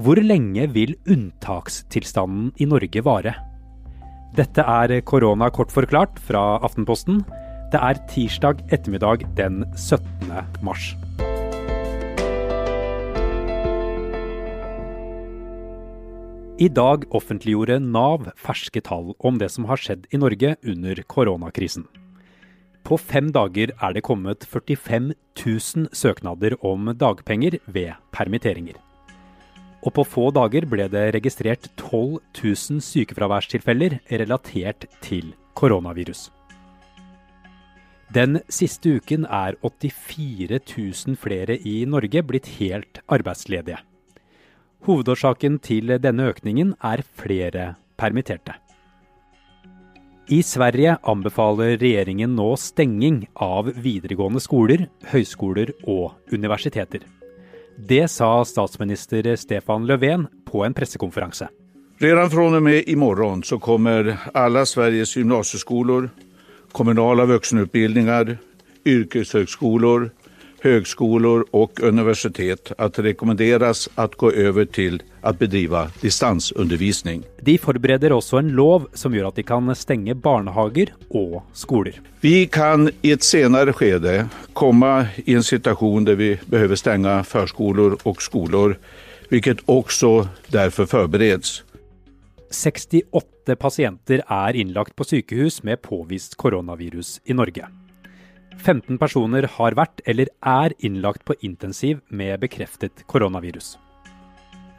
Hvor lenge vil unntakstilstanden i Norge vare? Dette er korona kort forklart fra Aftenposten. Det er tirsdag ettermiddag den 17. mars. I dag offentliggjorde Nav ferske tall om det som har skjedd i Norge under koronakrisen. På fem dager er det kommet 45 000 søknader om dagpenger ved permitteringer. Og på få dager ble det registrert 12 000 sykefraværstilfeller relatert til koronavirus. Den siste uken er 84 000 flere i Norge blitt helt arbeidsledige. Hovedårsaken til denne økningen er flere permitterte. I Sverige anbefaler regjeringen nå stenging av videregående skoler, høyskoler og universiteter. Det sa statsminister Stefan Löfven på en pressekonferanse. Redan fra og med i morgen så kommer alle Sveriges gymnasieskoler, kommunale voksenutdanninger, yrkeshøgskoler, högskolor och universitet att rekommenderas att gå över til å bedrive distansundervisning. De forbereder også en lov som gjør at de kan stenge barnehager og skoler. Vi kan i et senere skede komme i en situasjon der vi behøver stenge førskoler og skoler, hvilket også derfor forberedes. 68 pasienter er innlagt på sykehus med påvist koronavirus i Norge. 15 personer har vært eller er innlagt på intensiv med bekreftet koronavirus.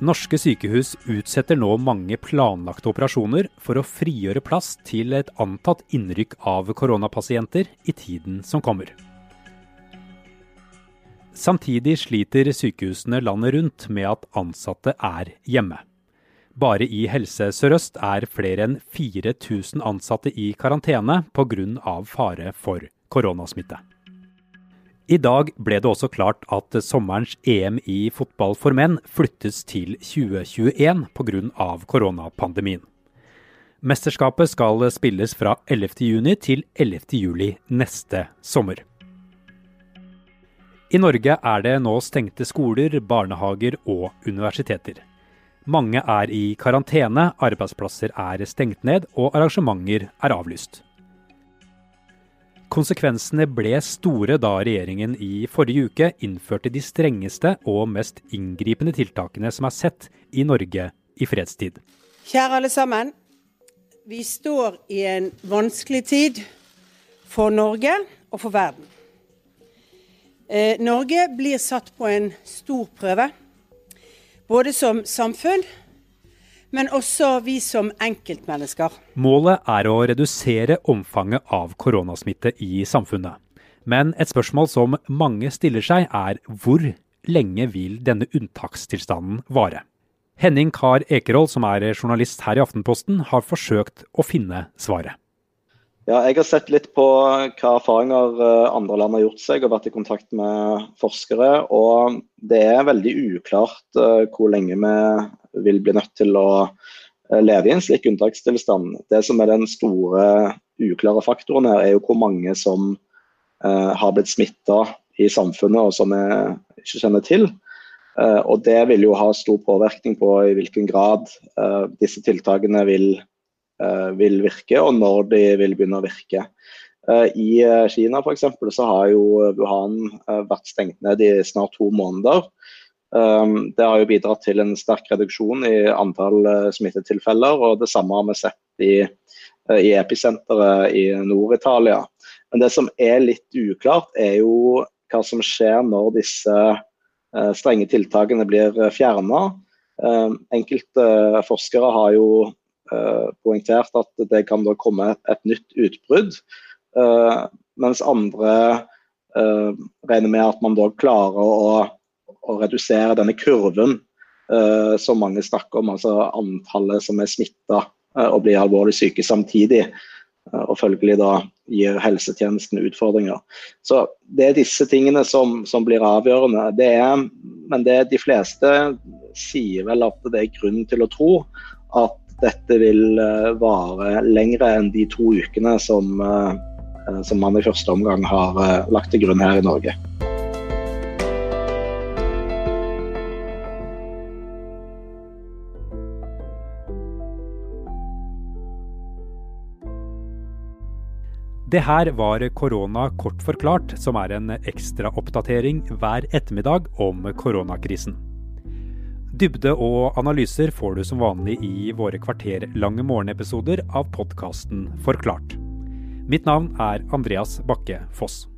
Norske sykehus utsetter nå mange planlagte operasjoner for å frigjøre plass til et antatt innrykk av koronapasienter i tiden som kommer. Samtidig sliter sykehusene landet rundt med at ansatte er hjemme. Bare i Helse Sør-Øst er flere enn 4000 ansatte i karantene pga. fare for koronasmitte. I dag ble det også klart at sommerens EM i fotball for menn flyttes til 2021 pga. koronapandemien. Mesterskapet skal spilles fra 11.6 til 11.7 neste sommer. I Norge er det nå stengte skoler, barnehager og universiteter. Mange er i karantene, arbeidsplasser er stengt ned og arrangementer er avlyst. Konsekvensene ble store da regjeringen i forrige uke innførte de strengeste og mest inngripende tiltakene som er sett i Norge i fredstid. Kjære alle sammen. Vi står i en vanskelig tid for Norge og for verden. Eh, Norge blir satt på en stor prøve, både som samfunn men også vi som enkeltmennesker. Målet er å redusere omfanget av koronasmitte i samfunnet. Men et spørsmål som mange stiller seg, er hvor lenge vil denne unntakstilstanden vare? Henning Kar Ekerhold, som er journalist her i Aftenposten, har forsøkt å finne svaret. Ja, jeg har sett litt på hva erfaringer eh, andre land har gjort seg, og vært i kontakt med forskere. og Det er veldig uklart eh, hvor lenge vi vil bli nødt til å eh, leve i en slik unntakstilstand. Det som er den store uklare faktoren her, er jo hvor mange som eh, har blitt smitta i samfunnet og som vi ikke kjenner til. Eh, og Det vil jo ha stor påvirkning på i hvilken grad eh, disse tiltakene vil, vil, virke, og når de vil begynne å virke. I Kina for eksempel, så har jo Wuhan vært stengt ned i snart to måneder. Um, det har jo bidratt til en sterk reduksjon i antall uh, smittetilfeller. og Det samme har vi sett i, uh, i episenteret i Nord-Italia. Men det som er litt uklart, er jo hva som skjer når disse uh, strenge tiltakene blir fjerna. Um, enkelte forskere har jo poengtert at det kan da komme et nytt utbrudd. mens andre regner med at man da klarer å å redusere denne kurven uh, som mange snakker om, altså antallet som er smitta uh, og blir alvorlig syke samtidig. Uh, og følgelig da gir helsetjenesten utfordringer. Så Det er disse tingene som, som blir avgjørende. Det er, men det, de fleste sier vel at det er grunn til å tro at dette vil vare lengre enn de to ukene som, som man i første omgang har lagt til grunn her i Norge. Det her var Korona kort forklart, som er en ekstraoppdatering hver ettermiddag om koronakrisen. Dybde og analyser får du som vanlig i våre kvarterlange morgenepisoder av podkasten Forklart. Mitt navn er Andreas Bakke Foss.